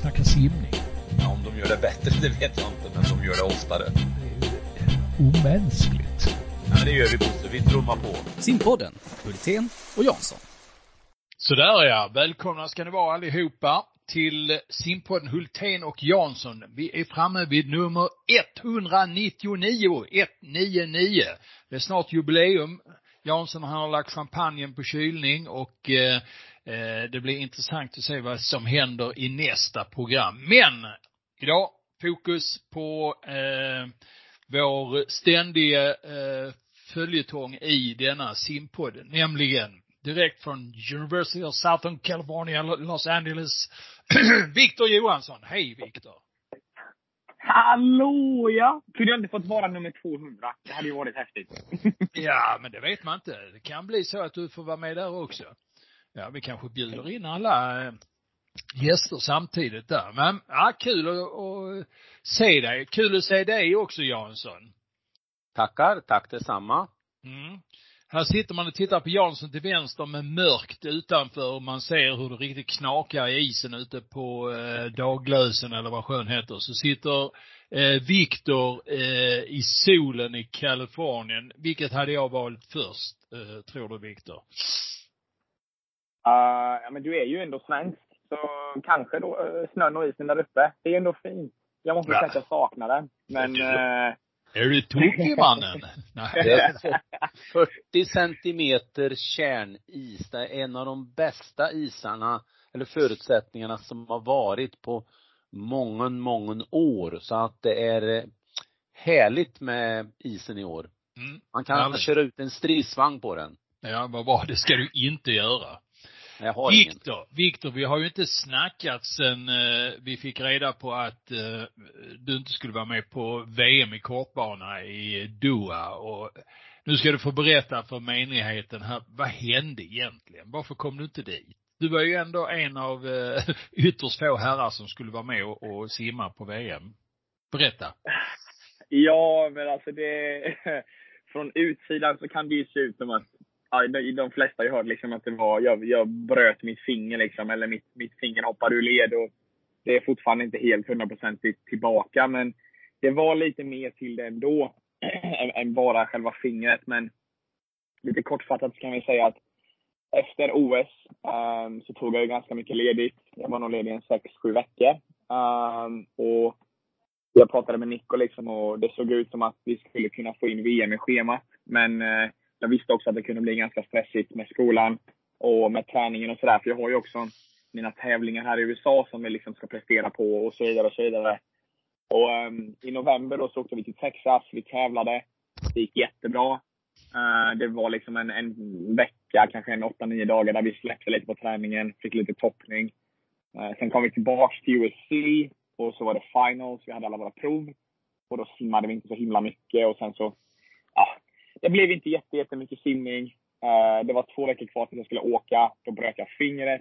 snacka simning. Ja, om de gör det bättre, det vet jag inte, men de gör det oftare. Det omänskligt. Ja, det gör vi Bosse. Vi trummar på. Simpodden, Hultén och Jansson. Sådär ja, välkomna ska ni vara allihopa till simpodden Hultén och Jansson. Vi är framme vid nummer 199, 199. Det är snart jubileum. Jansson han har lagt champagnen på kylning och eh, det blir intressant att se vad som händer i nästa program. Men idag fokus på eh, vår ständiga eh, följetong i denna simpodd, nämligen direkt från University of Southern California, Los Angeles, Viktor Johansson. Hej Viktor! Hallå ja! Kunde jag inte fått vara nummer 200? Det hade ju varit häftigt. ja, men det vet man inte. Det kan bli så att du får vara med där också. Ja, vi kanske bjuder in alla eh, gäster samtidigt där. Men, ja, kul att, att se dig. Kul att se dig också Jansson. Tackar, tack detsamma. Mm. Här sitter man och tittar på Jansson till vänster med mörkt utanför och man ser hur det riktigt knakar i isen ute på eh, Daglösen eller vad sjön heter. Så sitter eh, Viktor eh, i solen i Kalifornien. Vilket hade jag valt först, eh, tror du Viktor? Uh, ja men du är ju ändå svensk. Så kanske då uh, snön och isen där uppe. Det är ändå fint. Jag måste säga att jag saknar det. Men uh, är du tokig mannen? Det är 40 centimeter kärnis. Det är en av de bästa isarna, eller förutsättningarna som har varit på många, många år. Så att det är eh, härligt med isen i år. Mm. Man kan Härligt. köra ut en stridsvagn på den. Ja, vad bra. Det ska du inte göra. Jag har Viktor, ingen. Viktor, vi har ju inte snackat sen eh, vi fick reda på att eh, du inte skulle vara med på VM i kortbana i Doha och nu ska du få berätta för menigheten här, vad hände egentligen? Varför kom du inte dit? Du var ju ändå en av eh, ytterst få herrar som skulle vara med och, och simma på VM. Berätta. Ja, men alltså det, från utsidan så kan det ju se ut som att ja, de, de flesta jag hörde liksom att det var, jag, jag bröt mitt finger liksom, eller mitt, mitt finger hoppade ur led och det är fortfarande inte helt hundraprocentigt tillbaka, men det var lite mer till det ändå, än, än bara själva fingret. Men lite kortfattat kan vi säga att efter OS um, ehm, så tog jag ganska mycket ledigt. Jag var nog ledig en sex, sju veckor. Um, och jag pratade med Nico liksom och det såg ut som att vi skulle kunna få in VM i schemat. Men uh, jag visste också att det kunde bli ganska stressigt med skolan och med träningen och sådär. För jag har ju också mina tävlingar här i USA som vi liksom ska prestera på och så vidare och så vidare. Och um, i november då så åkte vi till Texas. Vi tävlade. Det gick jättebra. Uh, det var liksom en, en vecka, kanske en 8-9 dagar där vi släppte lite på träningen, fick lite toppning. Uh, sen kom vi tillbaks till USC och så var det finals. Vi hade alla våra prov. Och då simmade vi inte så himla mycket och sen så, det blev inte jätte, jättemycket simning. Uh, det var två veckor kvar tills jag skulle åka. Då bröt jag fingret.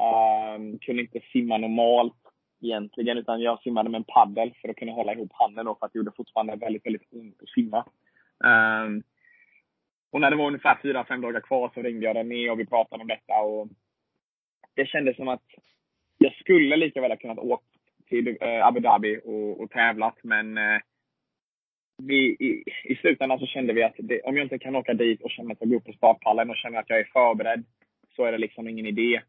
Uh, kunde inte simma normalt egentligen, utan jag simmade med en paddel för att kunna hålla ihop handen då, för att det gjorde fortfarande väldigt, väldigt ont att simma. Uh, och när det var ungefär fyra, fem dagar kvar så ringde jag René och vi pratade om detta. Och det kändes som att jag skulle lika väl ha kunnat åka till uh, Abu Dhabi och, och tävlat, men uh, vi, i, i slutändan så kände vi att det, om jag inte kan åka dit och känna att jag går upp på startpallen och känner att jag är förberedd, så är det liksom ingen idé.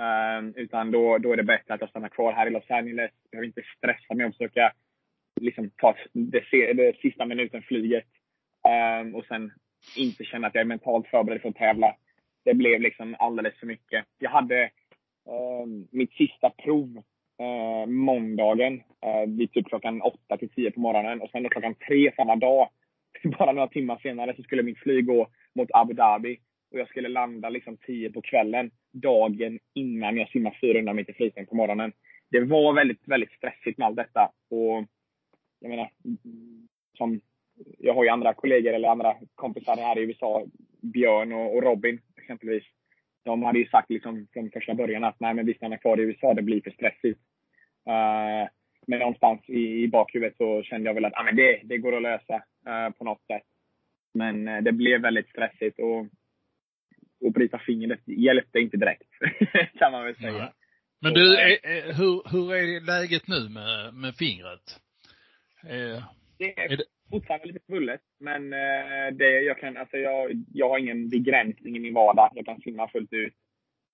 Um, utan då, då är det bättre att jag stannar kvar här i Los Angeles. Jag behöver inte stressa med att försöka liksom, ta det, det sista minuten flyget. Um, och sen inte känna att jag är mentalt förberedd för att tävla. Det blev liksom alldeles för mycket. Jag hade um, mitt sista prov eh, måndagen eh, vid typ klockan 8 till 10 på morgonen. Och sen då klockan 3 samma dag, bara några timmar senare, så skulle mitt flyg gå mot Abu Dhabi. Och jag skulle landa liksom 10 på kvällen, dagen innan jag simmar 400 meter frisim på morgonen. Det var väldigt, väldigt stressigt med allt detta. Och jag menar, som, jag har ju andra kollegor eller andra kompisar här i USA, Björn och, och Robin exempelvis. De hade ju sagt liksom från första början att nej men vi stannar kvar i USA, det blir för stressigt. Uh, men någonstans i, i bakhuvudet så kände jag väl att ah, men det, det går att lösa uh, på något sätt. Men uh, det blev väldigt stressigt och att bryta fingret hjälpte inte direkt, kan man väl säga. Men du, hur, hur är läget nu med, med fingret? Eh, det är, är det... fortfarande lite svullet, men eh, det, jag kan, alltså jag, jag har ingen begränsning i min vardag. Jag kan simma fullt ut.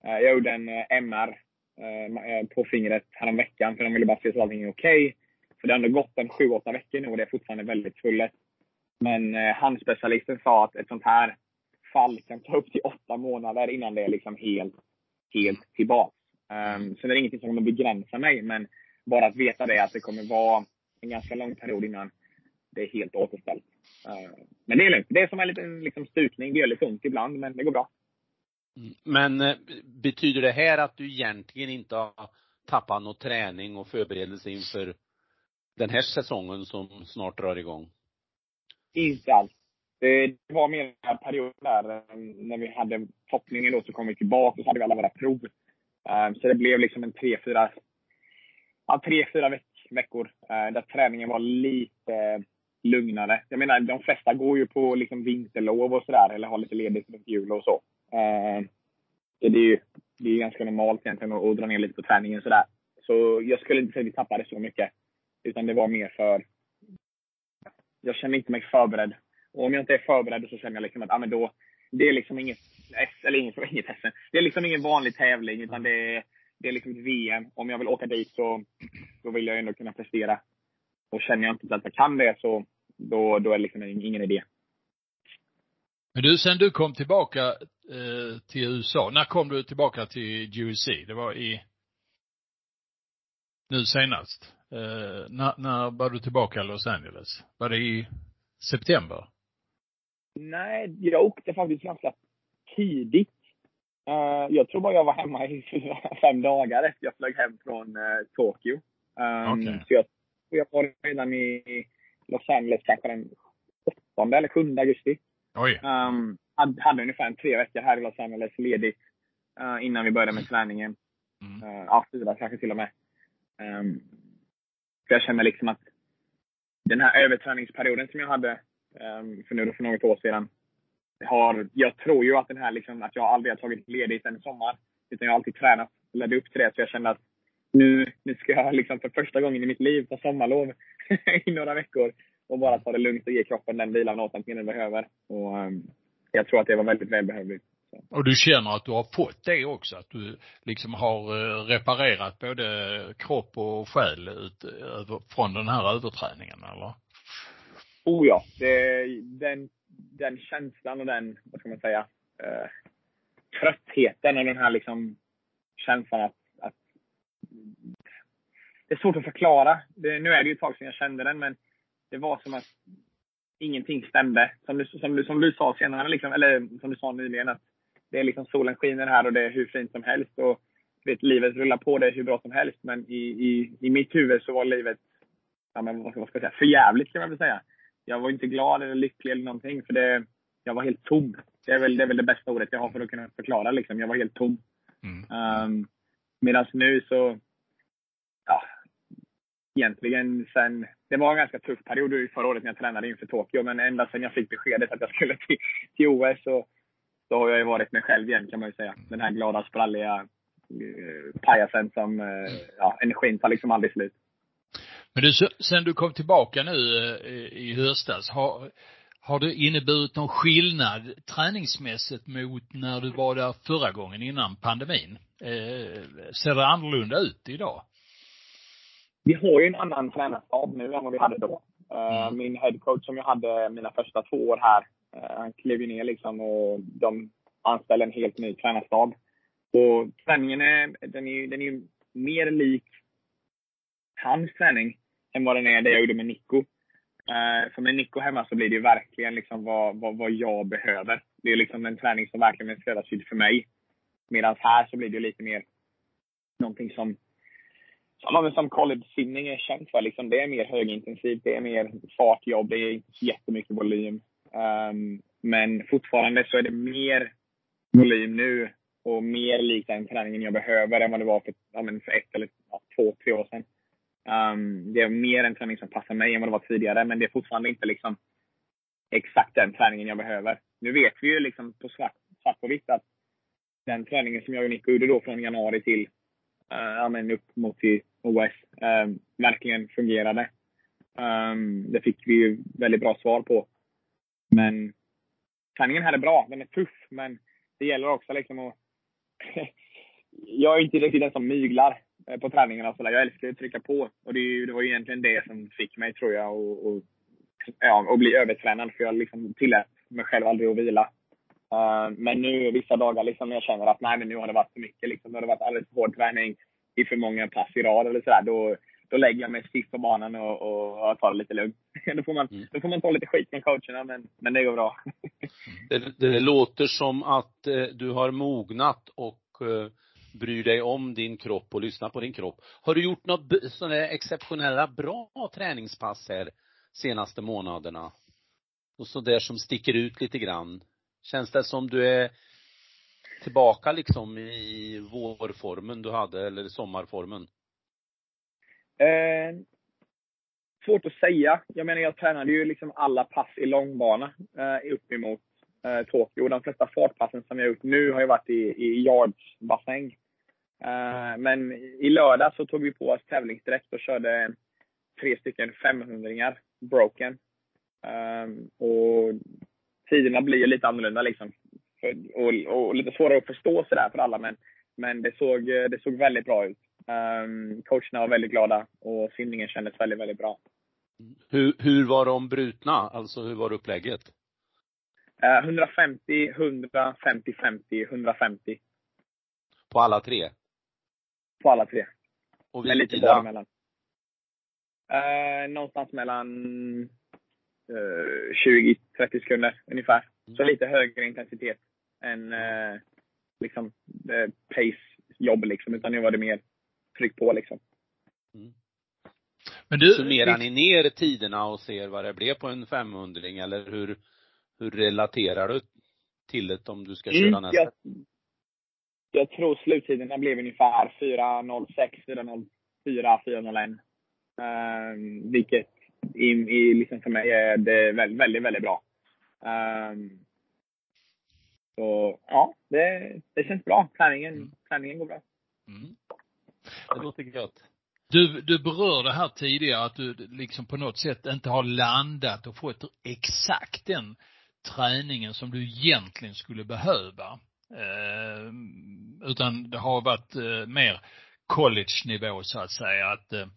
Eh, jag gjorde en MR Eh, eh, på fingret häromveckan, för de ville bara se så allting är okej. Okay. För det har ändå gått en sju, åtta veckor nu och det är fortfarande väldigt svullet. Men eh, handspecialisten sa att ett sånt här fall kan ta upp till åtta månader innan det är liksom helt, helt tillbaka. Um, ehm, sen är det ingenting som kommer begränsa mig, men bara att veta det, att det kommer vara en ganska lång period innan det är helt återställt. Uh, men det är lugnt. Det är som en liten liksom, stukning. Det gör lite ont ibland, men det går bra. Men eh, betyder det här att du egentligen inte har tappat någon träning och förberedelse inför den här säsongen som snart drar igång? Inte alls. Det var mer en period där eh, när vi hade toppningen då så kom vi tillbaka och så hade vi alla våra prov. Eh, så det blev liksom en tre, fyra, ja, tre, fyra veck, veckor där träningen var lite lugnare. Jag menar, de flesta går ju på liksom vinterlov och sådär, eller har lite ledigt runt jul och så. Eh, så det är ju det är ganska normalt egentligen att dra ner lite på träningen sådär. Så jag skulle inte säga att vi tappade så mycket. Utan det var mer för... Jag känner inte mig förberedd. Och om jag inte är förberedd så känner jag liksom att, ah, men då, det är liksom inget, eller inget, inget SM. Det är liksom ingen vanlig tävling, utan det är, det är liksom ett VM. Om jag vill åka dit så då vill jag ändå kunna prestera. Och känner jag inte att jag kan det så då, då är det liksom ingen idé. Men du, sen du kom tillbaka eh, till USA, när kom du tillbaka till GUC? Det var i, nu senast? Eh, när, när var du tillbaka i Los Angeles? Var det i september? Nej, jag åkte faktiskt ganska tidigt. Uh, jag tror bara jag var hemma i fyra, fem dagar efter jag flög hem från uh, Tokyo. Um, okay. Så jag, jag var redan i Los Angeles kanske den 8 eller 7 augusti. Oj. Um, hade, hade ungefär en tre veckor här i Los Angeles ledigt uh, innan vi började med träningen. Mm. Uh, ja, fyra kanske till och med. Um, för jag känner liksom att den här överträningsperioden som jag hade um, för nu för något år sedan. Har, jag tror ju att den här liksom, att jag aldrig har tagit ledigt en sommar. Utan jag har alltid tränat och ledde upp till det. Så jag kände att nu, nu ska jag liksom för första gången i mitt liv ta sommarlov i några veckor. Och bara ta det lugnt och ge kroppen den vilan och återhämtningen den behöver. Och um, jag tror att det var väldigt välbehövligt. Och du känner att du har fått det också? Att du liksom har eh, reparerat både kropp och själ ut, från den här överträningen, eller? Oh ja. Det, den, den känslan och den, vad ska man säga, eh, tröttheten och den här liksom känslan att, att det är svårt att förklara. Det, nu är det ju ett tag sedan jag kände den, men det var som att ingenting stämde. Som du, som du, som du sa senare, liksom, eller som du sa nyligen, att det är liksom solen skiner här och det är hur fint som helst. Och vet, livet rullar på, det är hur bra som helst. Men i, i, i mitt huvud så var livet, ja men vad ska, jag säga, förjävligt kan man väl säga. Jag var inte glad eller lycklig eller någonting för det, jag var helt tom. Det är väl det, är väl det bästa ordet jag har för att kunna förklara liksom. Jag var helt tom. Mm. Um, Medan nu så, egentligen sen, det var en ganska tuff period förra året när jag tränade inför Tokyo, men ända sen jag fick beskedet att jag skulle till, till OS så så har jag ju varit mig själv igen kan man ju säga. Den här glada, spralliga eh, pajasen som, eh, ja, energin tar liksom aldrig slut. Men du, sen du kom tillbaka nu eh, i höstas, har, har det inneburit någon skillnad träningsmässigt mot när du var där förra gången innan pandemin? Eh, ser det annorlunda ut idag? Vi har ju en annan tränarstab nu än vad vi hade då. Mm. Min headcoach som jag hade mina första två år här, Eh, han klev ju ner liksom och de anställde en helt ny tränarstab. Och träningen är, den är, den är mer lik hans träning än vad den är det jag gjorde med Nico. Uh, för med Nico hemma så blir det ju verkligen liksom vad, vad, vad jag behöver. Det är liksom en träning som verkligen är skräddarsydd för mig. Medan här så blir det lite mer någonting som som, som college simning är känt för. Liksom, det är mer högintensivt, det är mer fartjobb, det är inte så jättemycket volym. Um, men fortfarande så är det mer volym nu och mer likt den träningen jag behöver än vad det var för, ja, men för ett eller ja, två, tre år sedan. Um, det är mer en träning som passar mig än vad det var tidigare, men det är fortfarande inte liksom exakt den träningen jag behöver. Nu vet vi ju liksom på svart, svart på vitt att den träningen som jag och Nico gjorde då från januari till uh, ja, men upp mot till OS ehm, verkligen fungerade. Um, det fick vi ju väldigt bra svar på. Men träningen här är bra. Den är tuff, men det gäller också liksom att... jag är inte riktigt den som myglar eh, på träningarna. Så jag älskar att trycka på. Och det, det var egentligen det som fick mig, tror jag, att ja, bli övertränad. För jag liksom tillät mig själv aldrig att vila. Uh, men nu vissa dagar liksom jag känner att nej, men nu har det varit för mycket. Liksom, nu har det varit alldeles för hård träning i för många pass i rad eller sådär. Då, då lägger jag mig sist på banan och, och, och tar det lite lugnt. då, får man, mm. då får man ta lite skit från coacherna, men, men det går bra. det, det låter som att eh, du har mognat och eh, bryr dig om din kropp och lyssnar på din kropp. Har du gjort något sådana exceptionella bra träningspass här senaste månaderna? Och så där som sticker ut lite grann? Känns det som du är tillbaka liksom i vårformen du hade, eller sommarformen? Eh, svårt att säga. Jag menar, jag tränade ju liksom alla pass i långbana eh, uppemot eh, Tokyo. De flesta fartpassen som jag gjort nu har ju varit i, i yards-bassäng. Eh, men i lördag så tog vi på oss tävlingsdräkt och körde tre stycken 500-ringar, broken. Eh, och tiderna blir ju lite annorlunda liksom. Och, och, lite svårare att förstå sådär för alla, men, men det, såg, det såg väldigt bra ut. Um, coacherna var väldigt glada och simningen kändes väldigt, väldigt bra. Hur, hur var de brutna? Alltså hur var upplägget? Uh, 150, 100, 50, 50, 150. På alla tre? På alla tre. Och Med lite vila? emellan. Uh, någonstans mellan uh, 20-30 sekunder ungefär. Mm. Så lite högre intensitet än uh, liksom uh, pace-jobb liksom. Utan nu var det mer tryck på liksom. Mm. Men du, Summerar ni ner tiderna och ser vad det blev på en 500 eller hur, hur relaterar du till det om du ska köra mm, nästa? Jag, jag tror sluttiderna blev ungefär 4.06, 4.04, 4.01. Um, vilket i, i, liksom för mig är det väldigt, väldigt, väldigt bra. Um, så ja, det, det känns bra. Träningen, mm. träningen går bra. Mm. Det låter gött. Du, du berörde här tidigare att du liksom på något sätt inte har landat och fått exakt den träningen som du egentligen skulle behöva. Eh, utan det har varit eh, mer college-nivå så att säga, att eh,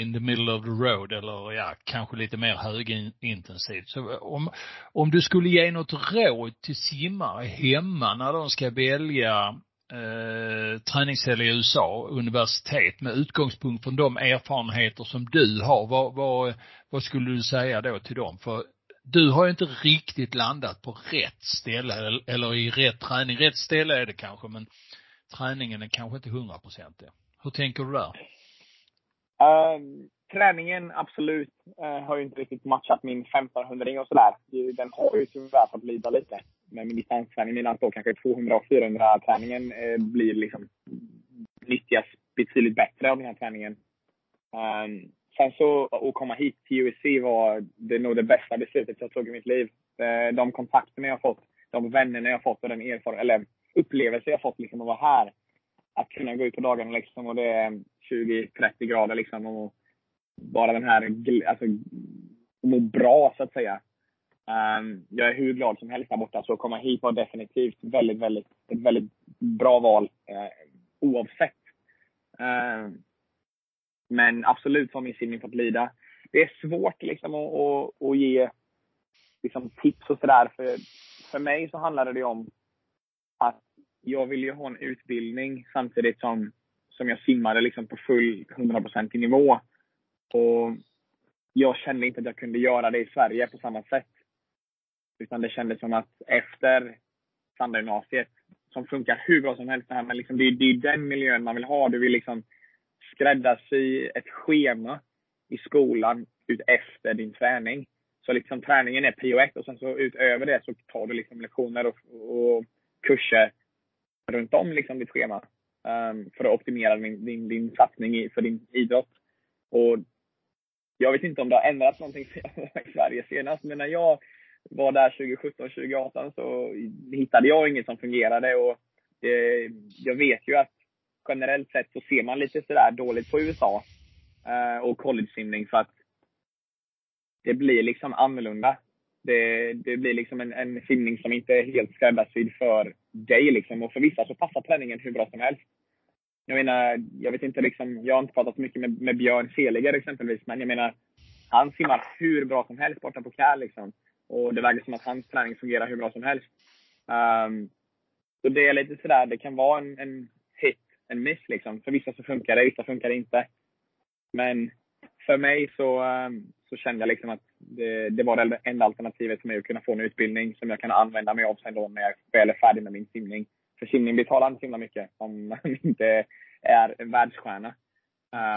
in the middle of the road eller ja, kanske lite mer högintensivt. Så om, om du skulle ge något råd till simmare hemma när de ska välja eh, träningsställe i USA, universitet, med utgångspunkt från de erfarenheter som du har, vad, vad, vad skulle du säga då till dem? För du har ju inte riktigt landat på rätt ställe eller i rätt träning. Rätt ställe är det kanske, men träningen är kanske inte hundraprocentig. Hur tänker du där? Uh, träningen, absolut, uh, har ju inte riktigt matchat min 1500-ring och sådär. Den har ju tyvärr fått lida lite med min distansträning. Medan då kanske 200 och 400 träningen uh, eh, blir liksom nyttjas betydligt bättre av den här träningen. Um, sen så, att komma hit till USC var det nog det bästa beslutet jag tog i mitt liv. Eh, de kontakterna jag fått, de vännerna jag fått och den erfarenhet, eller upplevelse jag fått liksom att vara här att kunna gå ut på dagarna liksom och det är 20-30 grader liksom och bara den här, alltså må bra så att säga. Um, jag är hur glad som helst här borta, så att komma hit var definitivt väldigt, väldigt, ett väldigt bra val eh, oavsett. Uh, men absolut har min simning fått lida. Det är svårt liksom att, att, att ge liksom, tips och sådär. För, för mig så handlade det om jag ville ju ha en utbildning samtidigt som, som jag simmade liksom på full 100% nivå. Och jag kände inte att jag kunde göra det i Sverige på samma sätt. Utan det kändes som att efter Sandagymnasiet, som funkar hur bra som helst det här, men liksom det, är, det är den miljön man vill ha. Du vill liksom skräddarsy ett schema i skolan ut efter din träning. Så liksom träningen är prio ett och sen så utöver det så tar du liksom lektioner och, och kurser runt om liksom ditt schema um, för att optimera din, din, din satsning i, för din idrott. Och jag vet inte om det har ändrats någonting i Sverige senast, men när jag var där 2017, 2018 så hittade jag inget som fungerade och det, jag vet ju att generellt sett så ser man lite sådär dåligt på USA eh, och college-simning för att det blir liksom annorlunda. Det, det blir liksom en, en simning som inte är helt skräddarsydd för dig liksom. Och för vissa så passar träningen hur bra som helst. Jag menar, jag vet inte liksom, jag har inte pratat så mycket med, med Björn Seliger exempelvis, men jag menar, han simmar hur bra som helst borta på Kär liksom. Och det verkar som att hans träning fungerar hur bra som helst. Um, så det är lite sådär, det kan vara en, en hit, en miss liksom. För vissa så funkar det, vissa funkar det inte. Men för mig så, um, så kände jag liksom att det, det var det enda alternativet för mig att kunna få en utbildning som jag kan använda mig av sen då när jag väl är färdig med min simning. För simning betalar inte så himla mycket om man inte är en världsstjärna.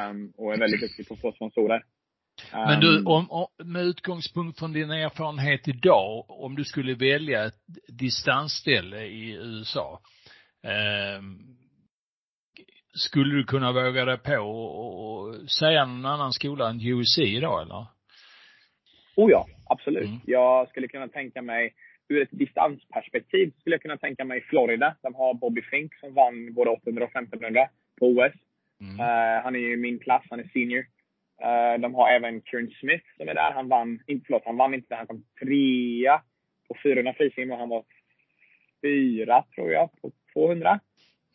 Um, och är väldigt duktig på att få sponsorer. Men du, ehm. om, om, med utgångspunkt från din erfarenhet idag, om du skulle välja ett distansställe i USA, eh, skulle du kunna våga dig på och säga någon annan skola än UC idag eller? Oh ja, absolut. Mm. Jag skulle kunna tänka mig, ur ett distansperspektiv, skulle jag kunna tänka mig Florida. De har Bobby Fink som vann både 800 och 1500 på OS. Mm. Uh, han är ju min klass, han är senior. Uh, de har även Kieran Smith som är där. Han vann, inte förlåt, han vann inte, han kom trea på 400 frisim och han var fyra, tror jag, på 200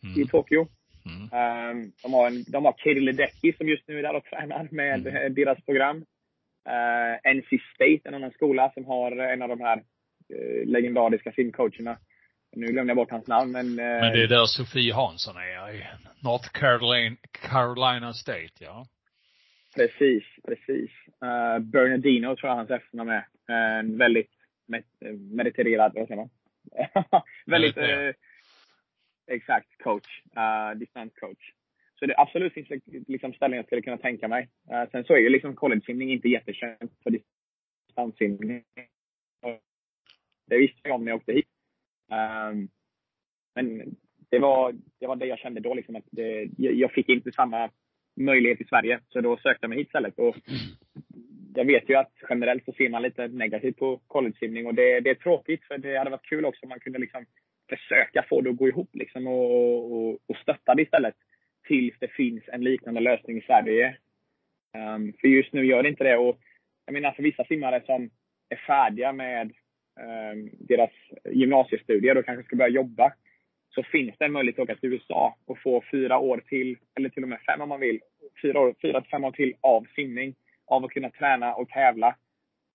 mm. i Tokyo. Mm. Um, de, har en, de har Katie Ledecky som just nu är där och tränar med mm. deras program. Uh, NC State, en annan skola som har en av de här uh, legendariska simcoacherna. Nu glömde jag bort hans namn men... Uh, men det är där Sofie Hansson är, i North Carolina, Carolina State, ja. Precis, precis. Uh, Bernardino tror jag hans efternamn är. En uh, väldigt med, mediterad, vad säger man? väldigt, uh, exakt, coach. Uh, distanscoach. Så det absolut finns liksom, liksom ställen jag skulle kunna tänka mig. Uh, sen så är ju liksom collegesimning inte jättekänt för distanssimning. Det visste jag om när jag åkte hit. Um, men det var, det var det jag kände då liksom att det, jag fick inte samma möjlighet i Sverige. Så då sökte jag mig hit istället. Och jag vet ju att generellt så ser man lite negativt på collegesimning och det, det är tråkigt för det hade varit kul också om man kunde liksom försöka få det att gå ihop liksom och, och, och stötta det istället. Tills det finns en liknande lösning i Sverige. Um, för just nu gör det inte det. Och jag menar för vissa simmare som är färdiga med um, deras gymnasiestudier och kanske ska börja jobba så finns det en möjlighet att åka till USA och få fyra år till, eller till och med fem om man vill, fyra, år, fyra till fem år till av simning. Av att kunna träna och tävla.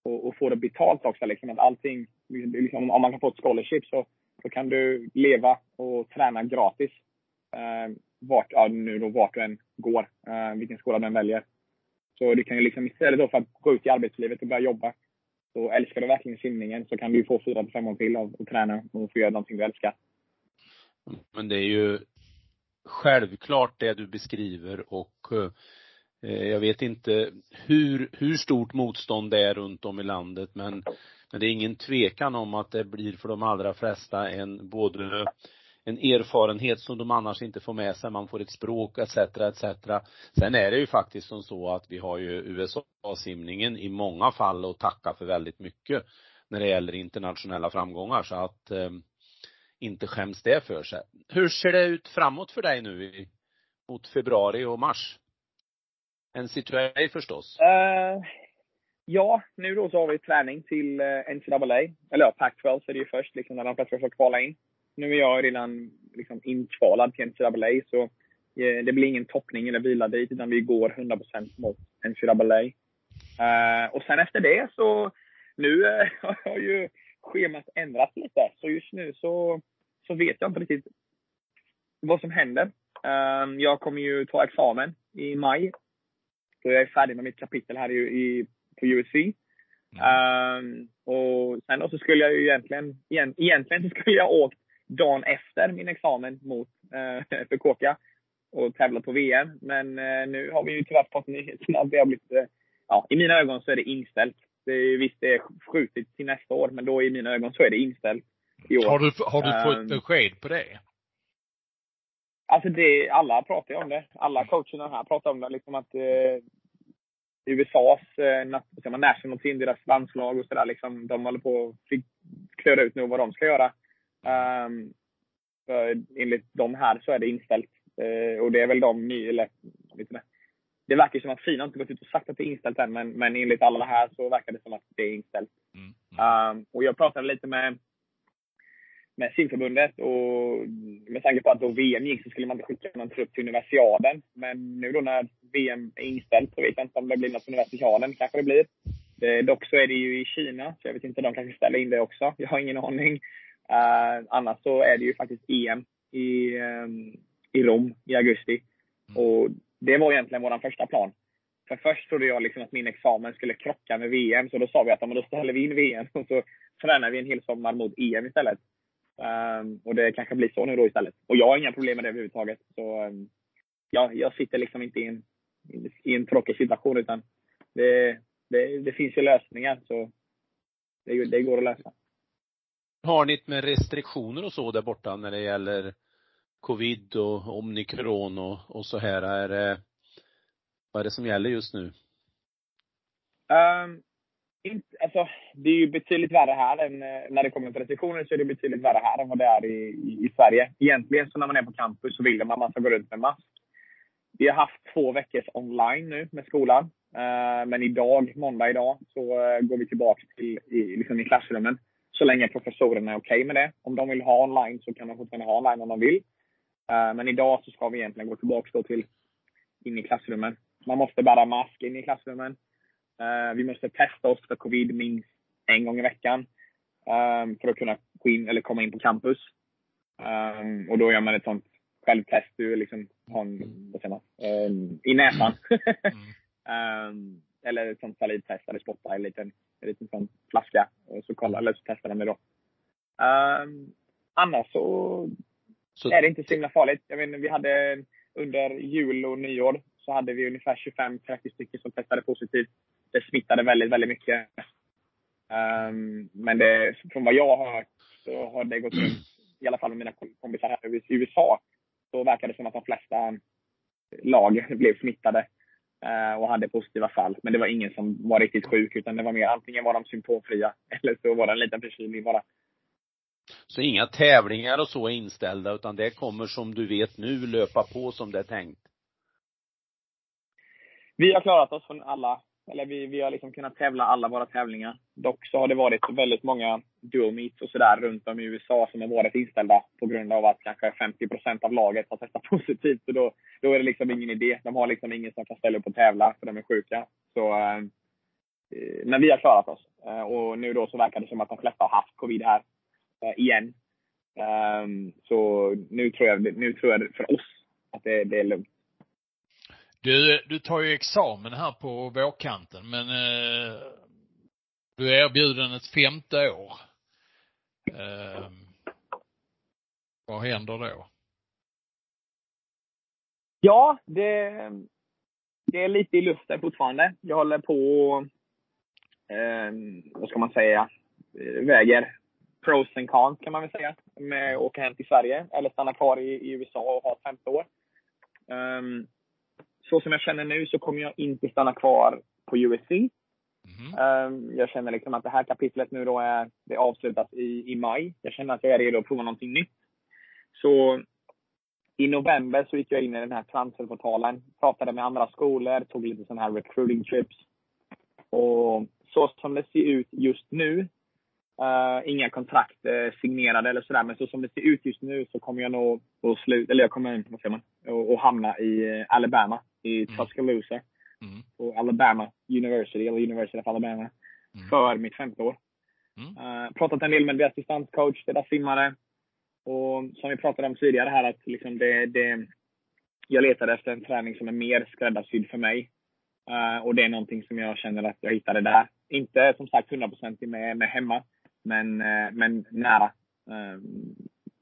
Och, och få det betalt också. Liksom, att allting, liksom, om man kan få ett scholarship så, så kan du leva och träna gratis. Um, vart, ja, nu då, vart du än går. Eh, vilken skola du än väljer. Så du kan ju liksom istället då för att gå ut i arbetslivet och börja jobba. Så älskar du verkligen simningen så kan du få fyra till fem år till av att träna och få göra någonting du älskar. Men det är ju självklart det du beskriver och eh, jag vet inte hur, hur stort motstånd det är runt om i landet men, men det är ingen tvekan om att det blir för de allra flesta en både en erfarenhet som de annars inte får med sig, man får ett språk etc. etc. Sen är det ju faktiskt som så att vi har ju USA-simningen i många fall att tacka för väldigt mycket när det gäller internationella framgångar så att eh, inte skäms det för sig. Hur ser det ut framåt för dig nu i, mot februari och mars? En situation förstås. Uh, ja, nu då så har vi träning till eh, uh, NCAA. Eller ja, Pac-12 så är det ju först liksom när de flesta får kvala in. Nu är jag redan liksom inkvalad till NCAA så uh, det blir ingen toppning eller vila dit utan vi går 100% mot NCAA. Uh, och sen efter det så, nu har ju schemat ändrats lite. Så just nu så så vet jag inte riktigt vad som händer. Um, jag kommer ju ta examen i maj. Så jag är färdig med mitt kapitel här i, i på USC. Mm. Um, och sen då så skulle jag ju egentligen, egentligen så skulle jag åkt dagen efter min examen mot uh, Fukuoka och tävla på VM. Men uh, nu har vi ju tyvärr fått nyheten att det har blivit, uh, ja, i mina ögon så är det inställt. Det är, visst, det är skjutit till nästa år, men då i mina ögon så är det inställt i år. Har du, har du fått um, besked på det? Alltså det, alla pratar ju om det. Alla coacherna här pratar om det. Liksom att eh, USAs eh, national team, deras landslag och sådär, liksom, de håller på att klura ut nu vad de ska göra. Um, för enligt de här så är det inställt. Eh, och det är väl de ny, eller, vet inte, det verkar som att Fina inte gått ut och sagt att det är inställt än, men, men enligt alla här så verkar det som att det är inställt. Mm. Mm. Um, och jag pratade lite med, med simförbundet och med tanke på att då VM gick så skulle man inte skicka någon trupp till universiaden. Men nu då när VM är inställt så vet jag inte om det blir något universiaden. kanske det blir. Eh, dock så är det ju i Kina, så jag vet inte, de kanske ställer in det också. Jag har ingen aning. Uh, annars så är det ju faktiskt EM i, um, i Rom i augusti. Mm. Och det var egentligen vår första plan. För först trodde jag liksom att min examen skulle krocka med VM, så då sa vi att då ställer vi in VM och så tränar vi en hel sommar mot EM istället. Um, och det kanske blir så nu då istället. Och jag har inga problem med det överhuvudtaget. Så um, ja, jag sitter liksom inte i en, i en tråkig situation utan det, det, det finns ju lösningar. Så det, det går att lösa. Har ni med restriktioner och så där borta när det gäller covid och omikron och, och så här? Är det, vad är det som gäller just nu? Um, inte, alltså, det är ju betydligt värre här än eh, när det kommer till restriktioner så är det betydligt värre här än vad det är i, i, i Sverige. Egentligen så när man är på campus så vill man att man ska gå runt med mask. Vi har haft två veckors online nu med skolan. Uh, men idag, måndag idag, så uh, går vi tillbaka till i, liksom i klassrummen. Så länge professorerna är okej okay med det. Om de vill ha online så kan de fortfarande ha online om de vill. Uh, men idag så ska vi egentligen gå tillbaka till in i klassrummen. Man måste bära mask in i klassrummen. Uh, vi måste testa oss för covid minst en gång i veckan. Um, för att kunna gå in, eller komma in på campus. Och då gör man ett sånt självtest. Du liksom har en, vad säger man, i näsan. mm. eller ett sånt salivtest, eller spotta i en liten, en liten sån flaska. Och så kolla, eller så testar de det då. annars så, så, är det inte så himla farligt. Jag menar, vi hade under jul och nyår så hade vi ungefär 25-30 stycken som testade positivt det smittade väldigt, väldigt mycket. Um, men det, från vad jag har hört så har det gått runt, i alla fall med mina kompisar här i USA, så verkar det som att de flesta lag blev smittade och hade positiva fall. Men det var ingen som var riktigt sjuk, utan det var mer antingen var de symptomfria eller så var det en liten förkylning bara. Så inga tävlingar och så är inställda, utan det kommer som du vet nu löpa på som det är tänkt? Vi har klarat oss från alla eller vi, vi har liksom kunnat tävla alla våra tävlingar. Dock så har det varit väldigt många dual meets och sådär runt om i USA som har varit inställda på grund av att kanske 50% av laget har testat positivt. Så då, då är det liksom ingen idé. De har liksom ingen som kan ställa upp och tävla för de är sjuka. Så, eh, eh, men vi har klarat oss. Eh, och nu då så verkar det som att de flesta har haft covid här eh, igen. Eh, så nu tror jag, nu tror jag för oss att det, det är lugnt. Du, du tar ju examen här på vårkanten, men eh, du är erbjuden ett femte år. Eh, vad händer då? Ja, det, det är lite i luften fortfarande. Jag håller på eh, vad ska man säga, väger pros and cons kan man väl säga, med att åka hem till Sverige eller stanna kvar i, i USA och ha ett femte år. Um, så som jag känner nu så kommer jag inte stanna kvar på USC. Mm. Um, jag känner liksom att det här kapitlet nu då är, det avslutas i, i maj. Jag känner att jag är redo att prova någonting nytt. Så i november så gick jag in i den här transferportalen, pratade med andra skolor, tog lite sådana här recruiting trips. Och så som det ser ut just nu, uh, inga kontrakt uh, signerade eller sådär, men så som det ser ut just nu så kommer jag nog att sluta, eller jag kommer, vad säger man, att hamna i eh, Alabama i mm. Tuscaloosa. Mm. På Alabama University, eller University of Alabama. Mm. För mitt femte år. Mm. Uh, pratat en del med deras distanscoach, deras simmare. Och som vi pratade om tidigare här att liksom det, det, jag letade efter en träning som är mer skräddarsydd för mig. Uh, och det är någonting som jag känner att jag hittade där. Inte som sagt 100% med, med hemma, men, uh, men nära. Uh,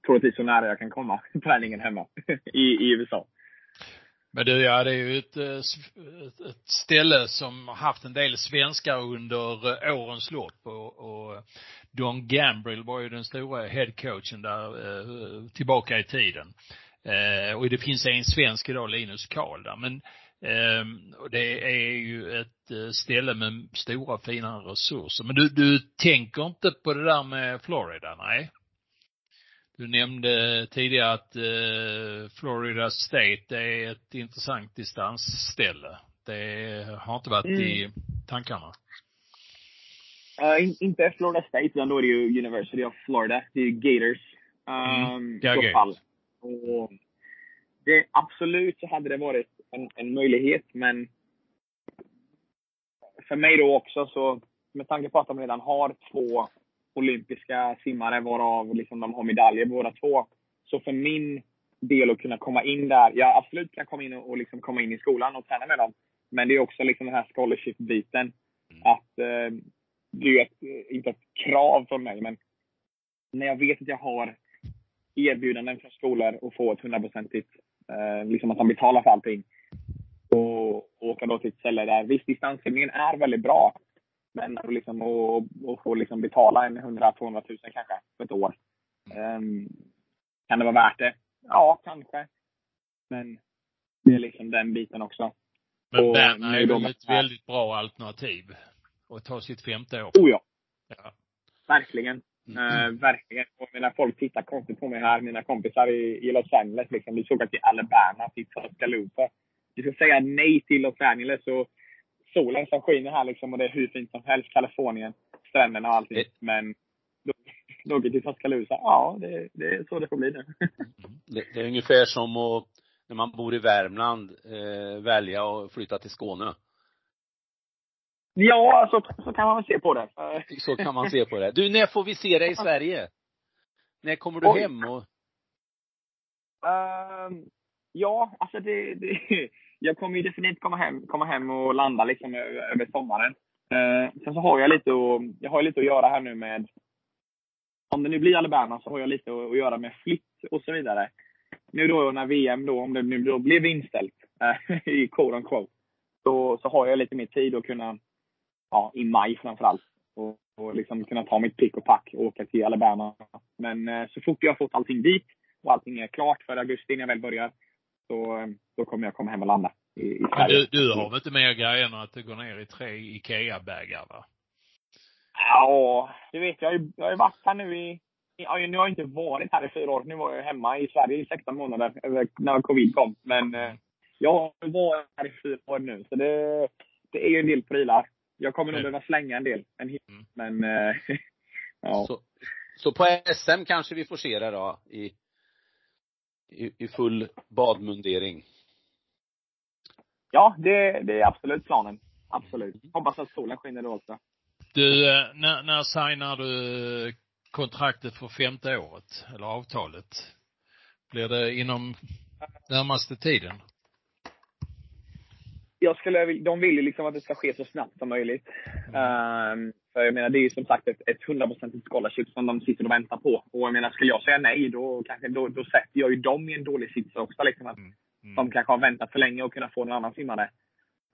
troligtvis så nära jag kan komma träningen hemma i, i USA. Men du, ja, det är ju eh, ett, ett ställe som har haft en del svenskar under eh, årens lopp och, och eh, Don Gambrill var ju den stora headcoachen där tillbaka i tiden. och det finns en svensk idag, Linus Karl där. Men ehm, det är ju ett ställe med stora fina resurser. Men du, du tänker inte på det där med Florida, nej? Du nämnde tidigare att eh, Florida State är ett intressant distansställe. Det har inte varit Mm. i tankarna. Uh, in, inte Florida State, utan då är det ju University of Florida. Det är ju Gators. Um, Mm. Gators. fall. Och det, absolut så hade det varit en, en möjlighet, men för mig då också så, med tanke på att de redan har två olympiska simmare varav liksom de har medaljer båda två. Så för min del att kunna komma in där, jag absolut kan komma in och, och liksom komma in i skolan och träna med dem. Men det är också liksom den här scholarship-biten. Att eh, det är ju ett, inte ett krav från mig, men när jag vet att jag har erbjudanden från skolor och få ett hundraprocentigt, eh, liksom att de betalar för allting. Och, och åka då till ett ställe där, visst distanssimningen är väldigt bra. Men att liksom, och, och få liksom betala en 100-200 tusen kanske för ett år. Ehm, kan det vara värt det? Ja, kanske. Men det är liksom den biten också. Men Och Berna är väl med- ett väldigt bra alternativ. att ta sitt femte år. Oh ja, Ja. verkligen. Eh, verkligen. Och menar, folk tittar konstigt på mig här. Mina kompisar i, i Los Angeles. Liksom, vi ska åka till Alabama, till Tuscaloosa. Vi ska säga nej till Los Angeles och solen som skiner här liksom, och det är hur fint som helst. Kalifornien, stränderna och allting. Det- Men åker till Tuscaloosa. Ja, det, det är så det får bli nu. Det, det är ungefär som att, när man bor i Värmland, eh, välja att flytta till Skåne. ja, så, så kan man väl se på det. Eh, Så kan man se på det. Du, när får vi se dig i Sverige? När kommer du Oj. hem och, Ehm, ja, alltså det, det, jag kommer ju definitivt komma hem, komma hem och landa liksom över, över sommaren. Eh, sen så har jag lite att, jag har lite att göra här nu med, om det nu blir Alabama så har jag lite att, att göra med flytt och så vidare. Nu då när VM då, om det nu då blev inställt, eh, i quote on quote, så, så har jag lite mer tid att kunna, ja, i maj framförallt, och, och liksom kunna ta mitt pick och pack och åka till Alabama. Men eh, så fort jag har fått allting dit och allting är klart för augusti när jag väl börjar, så då kommer jag komma hem och landa i, i Men du, du har väl inte mer grejer än att det går ner i tre IKEA-bagar va? Ja, du vet, jag har ju, jag har ju varit här nu i, ja, nu har jag inte varit här i fyra år. Nu var jag hemma i Sverige i 16 månader när covid kom. Men eh, jag har varit här i fyra år nu, så det, det är ju en del prylar. Jag kommer nog Mm. behöva slänga en del. En hel, Mm. Men, eh, ja. så, så på SM kanske vi får se dig då i, i, i full badmundering. Ja, det, det är absolut planen. Absolut. Hoppas att solen skiner då också. Du, eh, när, när signar du kontraktet för femte året? Eller avtalet? Blir det inom närmaste tiden? Jag skulle, de vill ju liksom att det ska ske så snabbt som möjligt. Ehm, för jag menar, det är ju som sagt ett, ett 100% scholarship som de sitter och väntar på. Och jag menar, skulle jag säga nej, då, kanske, då, då sätter jag ju dem i en dålig sits också. Liksom, att Mm. De kanske har väntat för länge och kunna få någon annan simmare.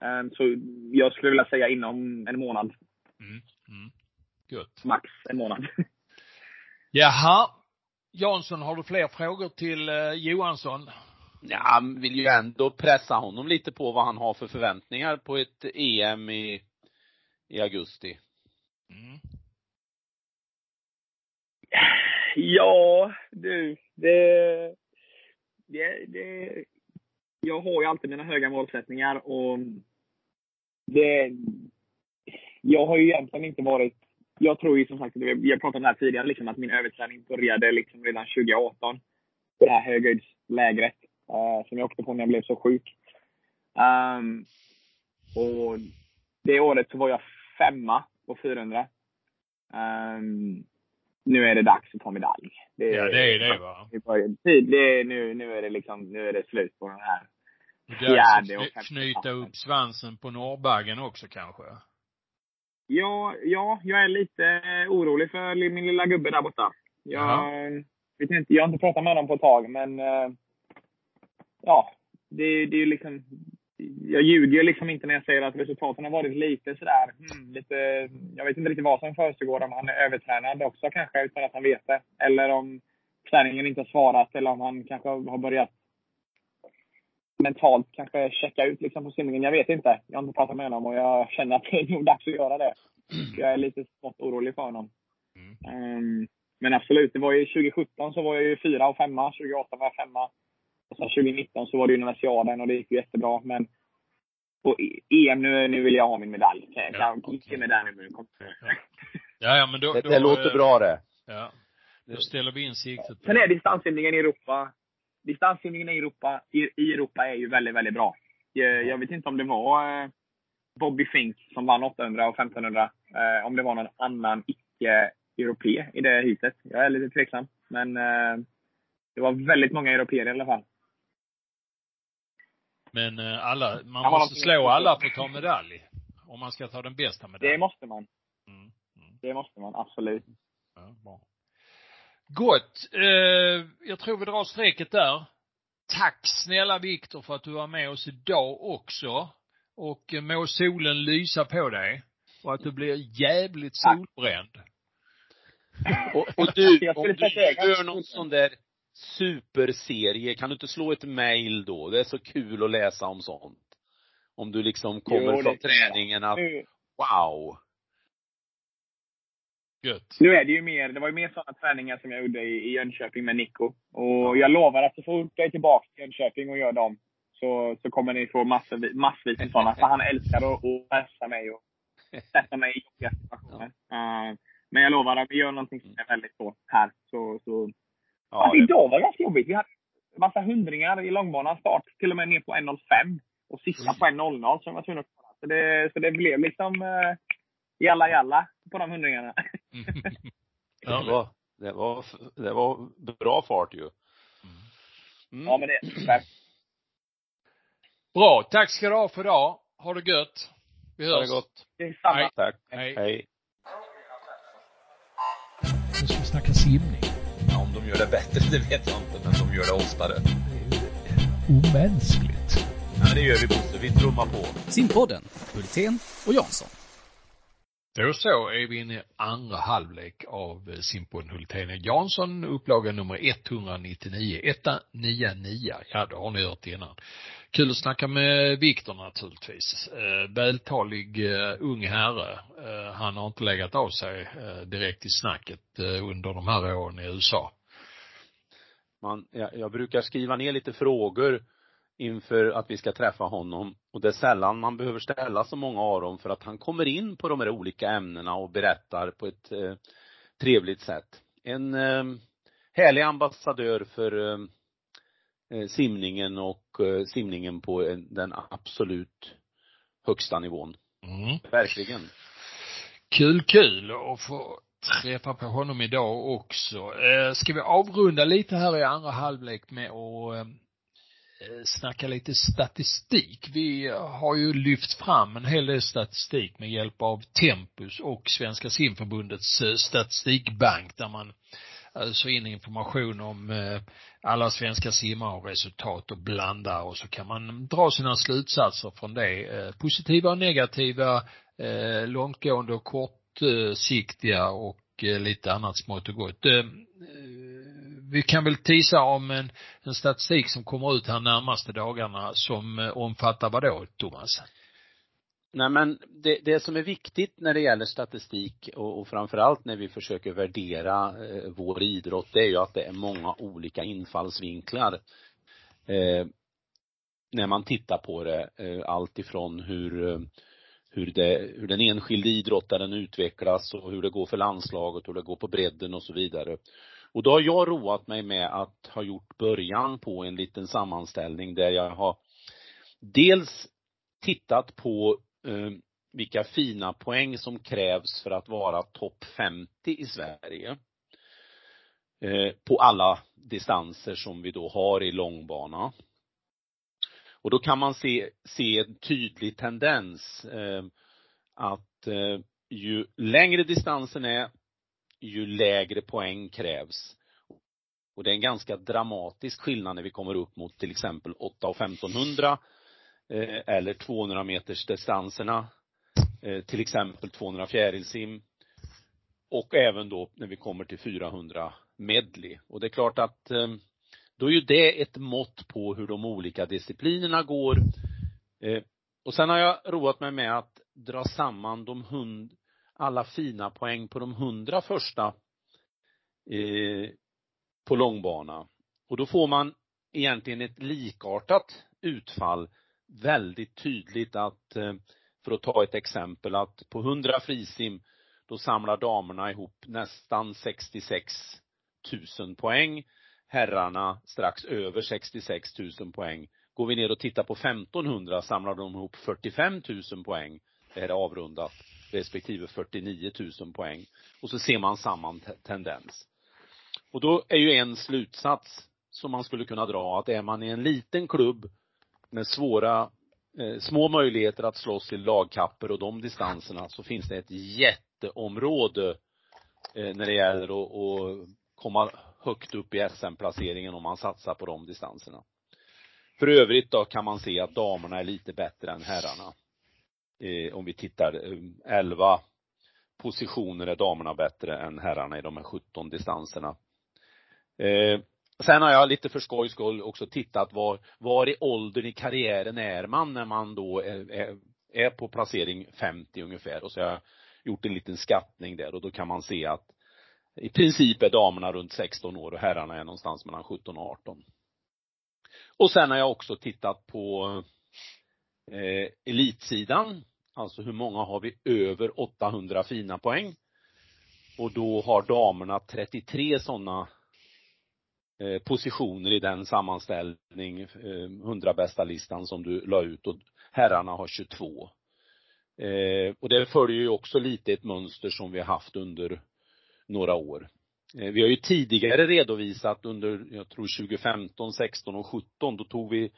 Ehm, så jag skulle vilja säga inom en månad. Mm. Mm. Gött. Max en månad. Jaha. Jansson, har du fler frågor till eh, Johansson? Ja, han vill ju ändå pressa honom lite på vad han har för förväntningar på ett EM i, i augusti. Mm. Ja, du. Det, det, det, jag har ju alltid mina höga målsättningar och det, jag har ju egentligen inte varit, jag tror ju som sagt, vi har pratat om det här tidigare, liksom, att min överträning började liksom redan 2018. På det här höghöjdslägret eh, som jag åkte på när jag blev så sjuk. Ehm, och det året så var jag femma på 400. Ehm, nu är det dags att ta medalj. Det, Ja, det är det va? det nu, nu är det liksom, nu är det slut på den här. Fjärde och femte knyta upp svansen på norrbaggen också kanske? Ja, ja, jag är lite orolig för min lilla gubbe där borta. Jag, vet inte, jag har inte pratat med honom på ett tag, men eh, ja, det, det är ju liksom, jag ljuger ju liksom inte när jag säger att resultaten har varit lite sådär, hmm, lite, jag vet inte riktigt vad som försiggår, om han är övertränad också kanske utan att han vet det. Eller om träningen inte har svarat eller om han kanske har börjat mentalt kanske checka ut liksom på simningen. Jag vet inte. Jag har inte pratat med honom och jag känner att det är nog dags att göra det. Jag är lite smått orolig för honom. Mm. Ehm, men absolut, det var ju 2017 så var jag ju fyra och femma, 2018 var jag femma. Och sen 2019 så var det universiaden och det gick ju jättebra. Men på EM nu, nu vill jag ha min medalj. Kan jag Ja, kan okej. ge mig där nu. Ja, ja, men då, Det, då det låter eh, bra det. Ja. Då ställer vi in siktet på Sen är distanssimningen i Europa. Distanssimningen i Europa, i, i Europa är ju väldigt, väldigt bra. Jag, jag vet inte om det var eh, Bobby Fink som vann 800 och 1500. Eh, om det var någon annan icke-europé i det heatet. Jag är lite tveksam. Men eh, det var väldigt många europeer i alla fall. Men eh, alla, man Ja, måste slå alla för att ta medalj. Om man ska ta den bästa medaljen. Det måste man. Mm. Mm. Det måste man absolut. Ja, bra. Gott. Eh, jag tror vi drar strecket där. Tack snälla Viktor för att du var med oss idag också. Och eh, må solen lysa på dig. Och att du blir jävligt Tack. solbränd. Och, och du, om du gör någon sån där superserie, kan du inte slå ett mail då? Det är så kul att läsa om sånt. Om du liksom kommer Jo, från träningen att, Nu, wow. Gött. nu är det ju mer, det var ju mer sådana träningar som jag gjorde i, i Jönköping med Nico. Och jag lovar att så fort jag är tillbaka till Jönköping och gör dem så, så kommer ni få massor, massvis med sådana. För han älskar att, att pressa mig och sätta mig i jobbiga situationer. Eh, men jag lovar att vi gör någonting som är väldigt så här. Så, så. Ja, Alltså, det, idag var det ganska jobbigt. Vi hade en massa hundringar i långbanan start, till och med ner på 1.05. Och sista på 1.00 som jag var tvungen att kolla. Så det, så det blev liksom eh, jalla jalla på de hundringarna. det, var, det, var, det var bra fart ju. Mm. Ja, men det är. Bra. Tack ska du ha för idag. Ha det gött. Vi Ha hörs. det gott. Det är samma. Hej. Tack. Hej. Hej. Nu ska vi snacka simning. Gör det bättre, det vet jag inte, men de gör det oftare. Det är ju omänskligt. Ja, men det gör vi Bosse, vi trummar på. Simpodden, Hultén och Jansson. Då så är vi inne i andra halvlek av eh, Simpon Hultén Jansson, upplaga nummer 199, 199. Ja, det har ni hört innan. Kul att snacka med Viktor naturligtvis. Eh, vältalig eh, ung herre. Eh, han har inte legat av sig eh, direkt i snacket eh, under de här åren i USA. Man, jag, jag brukar skriva ner lite frågor inför att vi ska träffa honom och det är sällan man behöver ställa så många av dem för att han kommer in på de här olika ämnena och berättar på ett eh, trevligt sätt. En eh, härlig ambassadör för eh, eh, simningen och eh, simningen på en, den absolut högsta nivån. Mm. Verkligen. Kul, kul att få träffa på honom idag också. Eh, ska vi avrunda lite här i andra halvlek med att ehm, eh, snacka lite statistik. Vi har ju lyft fram en hel del statistik med hjälp av Tempus och Svenska simförbundets eh, statistikbank där man alltså in information om eh, alla svenska simmare och resultat och blandar och så kan man dra sina slutsatser från det. Eh, positiva och negativa, långtgående och kortsiktiga och eh, lite annat smått och gott. Eh, eh, vi kan väl tisa om en, en statistik som kommer ut här närmaste dagarna som omfattar vad då, Thomas? Nej men det, det som är viktigt när det gäller statistik och, och framförallt när vi försöker värdera eh, vår idrott, det är ju att det är många olika infallsvinklar. Eh, när man tittar på det, eh, allt ifrån hur, eh, hur, det, hur den enskilde idrottaren utvecklas och hur det går för landslaget, hur det går på bredden och så vidare. Och då har jag roat mig med att ha gjort början på en liten sammanställning där jag har dels tittat på eh, vilka fina poäng som krävs för att vara topp 50 i Sverige. Eh, på alla distanser som vi då har i långbana. Och då kan man se, se en tydlig tendens eh, att eh, ju längre distansen är, ju lägre poäng krävs. Och det är en ganska dramatisk skillnad när vi kommer upp mot till exempel 8 och 1500 eh, eller 200 meters distanserna, eh, till exempel 200 fjärilsim och även då när vi kommer till 400 medley. Och det är klart att eh, då är ju det ett mått på hur de olika disciplinerna går. Eh, och sen har jag roat mig med att dra samman de hund, alla fina poäng på de hundra första eh, på långbana. Och då får man egentligen ett likartat utfall väldigt tydligt att, eh, för att ta ett exempel, att på 100 frisim då samlar damerna ihop nästan 66 000 poäng. Herrarna strax över 66 000 poäng. Går vi ner och tittar på 1500 samlar de ihop 45 000 poäng. Det här är avrundat respektive 49 000 poäng. Och så ser man samma tendens. Och då är ju en slutsats som man skulle kunna dra att är man i en liten klubb med svåra, eh, små möjligheter att slåss i lagkapper och de distanserna så finns det ett jätteområde eh, när det gäller att, att komma högt upp i SM-placeringen om man satsar på de distanserna. För övrigt då kan man se att damerna är lite bättre än herrarna. Eh, om vi tittar, eh, elva 11 positioner är damerna bättre än herrarna i de här 17 distanserna. Eh, sen har jag lite för skojs skull också tittat var, var i åldern i karriären är man när man då är, är, är på placering 50 ungefär och så har jag gjort en liten skattning där och då kan man se att i princip är damerna runt 16 år och herrarna är någonstans mellan 17 och 18. Och sen har jag också tittat på eh, elitsidan, alltså hur många har vi över 800 fina poäng? Och då har damerna 33 sådana eh, positioner i den sammanställning, eh, 100 bästa listan som du la ut och herrarna har 22. Eh, och det följer ju också lite ett mönster som vi har haft under några år. Eh, vi har ju tidigare redovisat under, jag tror 2015, 16 och 17, då tog vi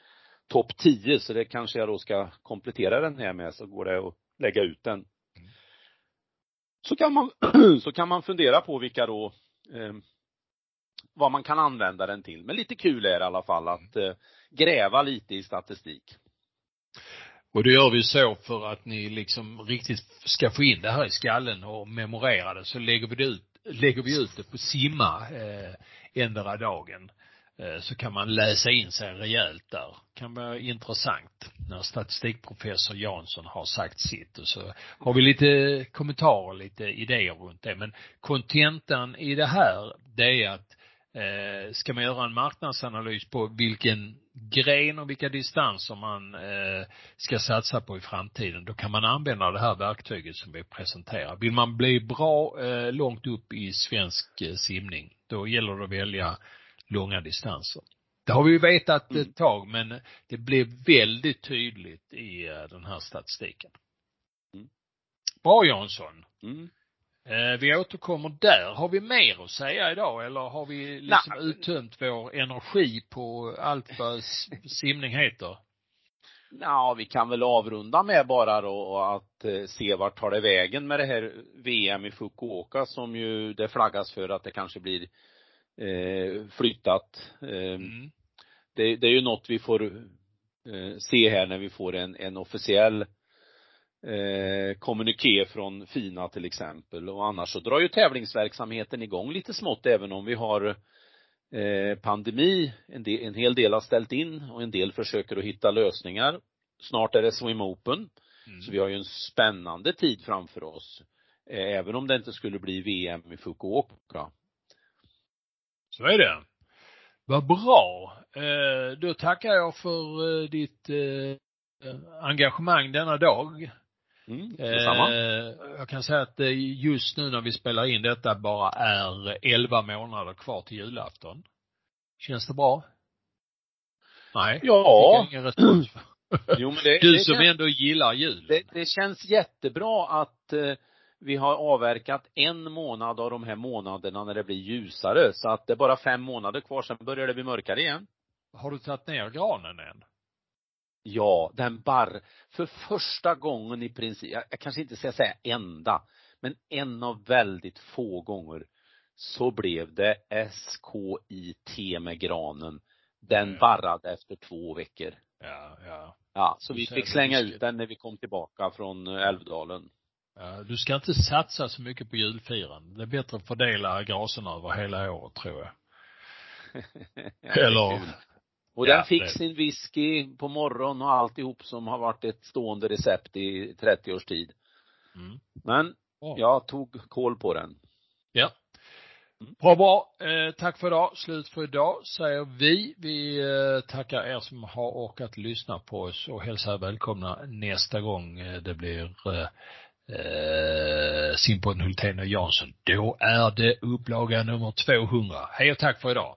topp 10, så det kanske jag då ska komplettera den här med, så går det att lägga ut den. Så kan man, så kan man fundera på vilka då, eh, vad man kan använda den till. Men lite kul är det i alla fall att eh, gräva lite i statistik. Och det gör vi så för att ni liksom riktigt ska få in det här i skallen och memorera det, så lägger vi det ut lägger vi ut det på simma eh, ändra dagen eh, så kan man läsa in sig rejält där. Kan vara intressant när statistikprofessor Jansson har sagt sitt och så har vi lite kommentarer, lite idéer runt det. Men kontentan i det här, det är att eh, ska man göra en marknadsanalys på vilken gren och vilka distanser man eh, ska satsa på i framtiden, då kan man använda det här verktyget som vi presenterar. Vill man bli bra eh, långt upp i svensk eh, simning, då gäller det att välja långa distanser. Det har vi ju vetat ett tag, men det blev väldigt tydligt i eh, den här statistiken. Mm. Bra Jansson. Mm. Eh, vi återkommer där. Har vi mer att säga idag eller har vi liksom Nej. uttömt vår energi på allt vad simning heter? Ja, vi kan väl avrunda med bara då att eh, se vart tar det vägen med det här VM i Fukuoka som ju det flaggas för att det kanske blir eh, flyttat. Eh, Mm. det, det är ju något vi får eh, se här när vi får en, en officiell eh, kommuniké från FINA till exempel och annars så drar ju tävlingsverksamheten igång lite smått även om vi har eh, pandemi, en, del, en hel del har ställt in och en del försöker att hitta lösningar. Snart är det Swim Open, Mm. så vi har ju en spännande tid framför oss. Eh, även om det inte skulle bli VM i Fukuoka. Så är det. Vad bra. Eh, då tackar jag för eh, ditt eh, engagemang denna dag. Mm, detsamma. Eh, jag kan säga att det just nu när vi spelar in detta bara är 11 månader kvar till julafton. Känns det bra? Nej. Ja. Fick jag ingen respons. Jo, men det, Du det som känns- ändå gillar jul. Det, det känns jättebra att eh, vi har avverkat en månad av de här månaderna när det blir ljusare. Så att det är bara fem månader kvar, sen börjar det bli mörkare igen. Har du tagit ner granen än? Ja, den barr, för första gången i princip, jag, jag kanske inte ska säga enda, men en av väldigt få gånger så blev det SKIT med granen. Den Mm. barrade efter två veckor. Ja, ja. Ja, så vi fick slänga ut den när vi kom tillbaka från eh, Älvdalen. ja. Du ska inte satsa så mycket på julfirande. Det är bättre att fördela graserna över hela året tror jag. Ja, Eller, Och Ja, den fick det- sin whisky på morgonen och alltihop som har varit ett stående recept i 30 års tid. mm. Men Bra. jag tog koll på den. Ja. Bra, bra. Eh, tack för idag. Slut för idag, säger vi. Vi eh, tackar er som har orkat lyssna på oss och hälsar välkomna nästa gång eh, det blir eh, eh, Simpodden Hultén och Jansson. Då är det upplaga nummer 200. Hej och tack för idag.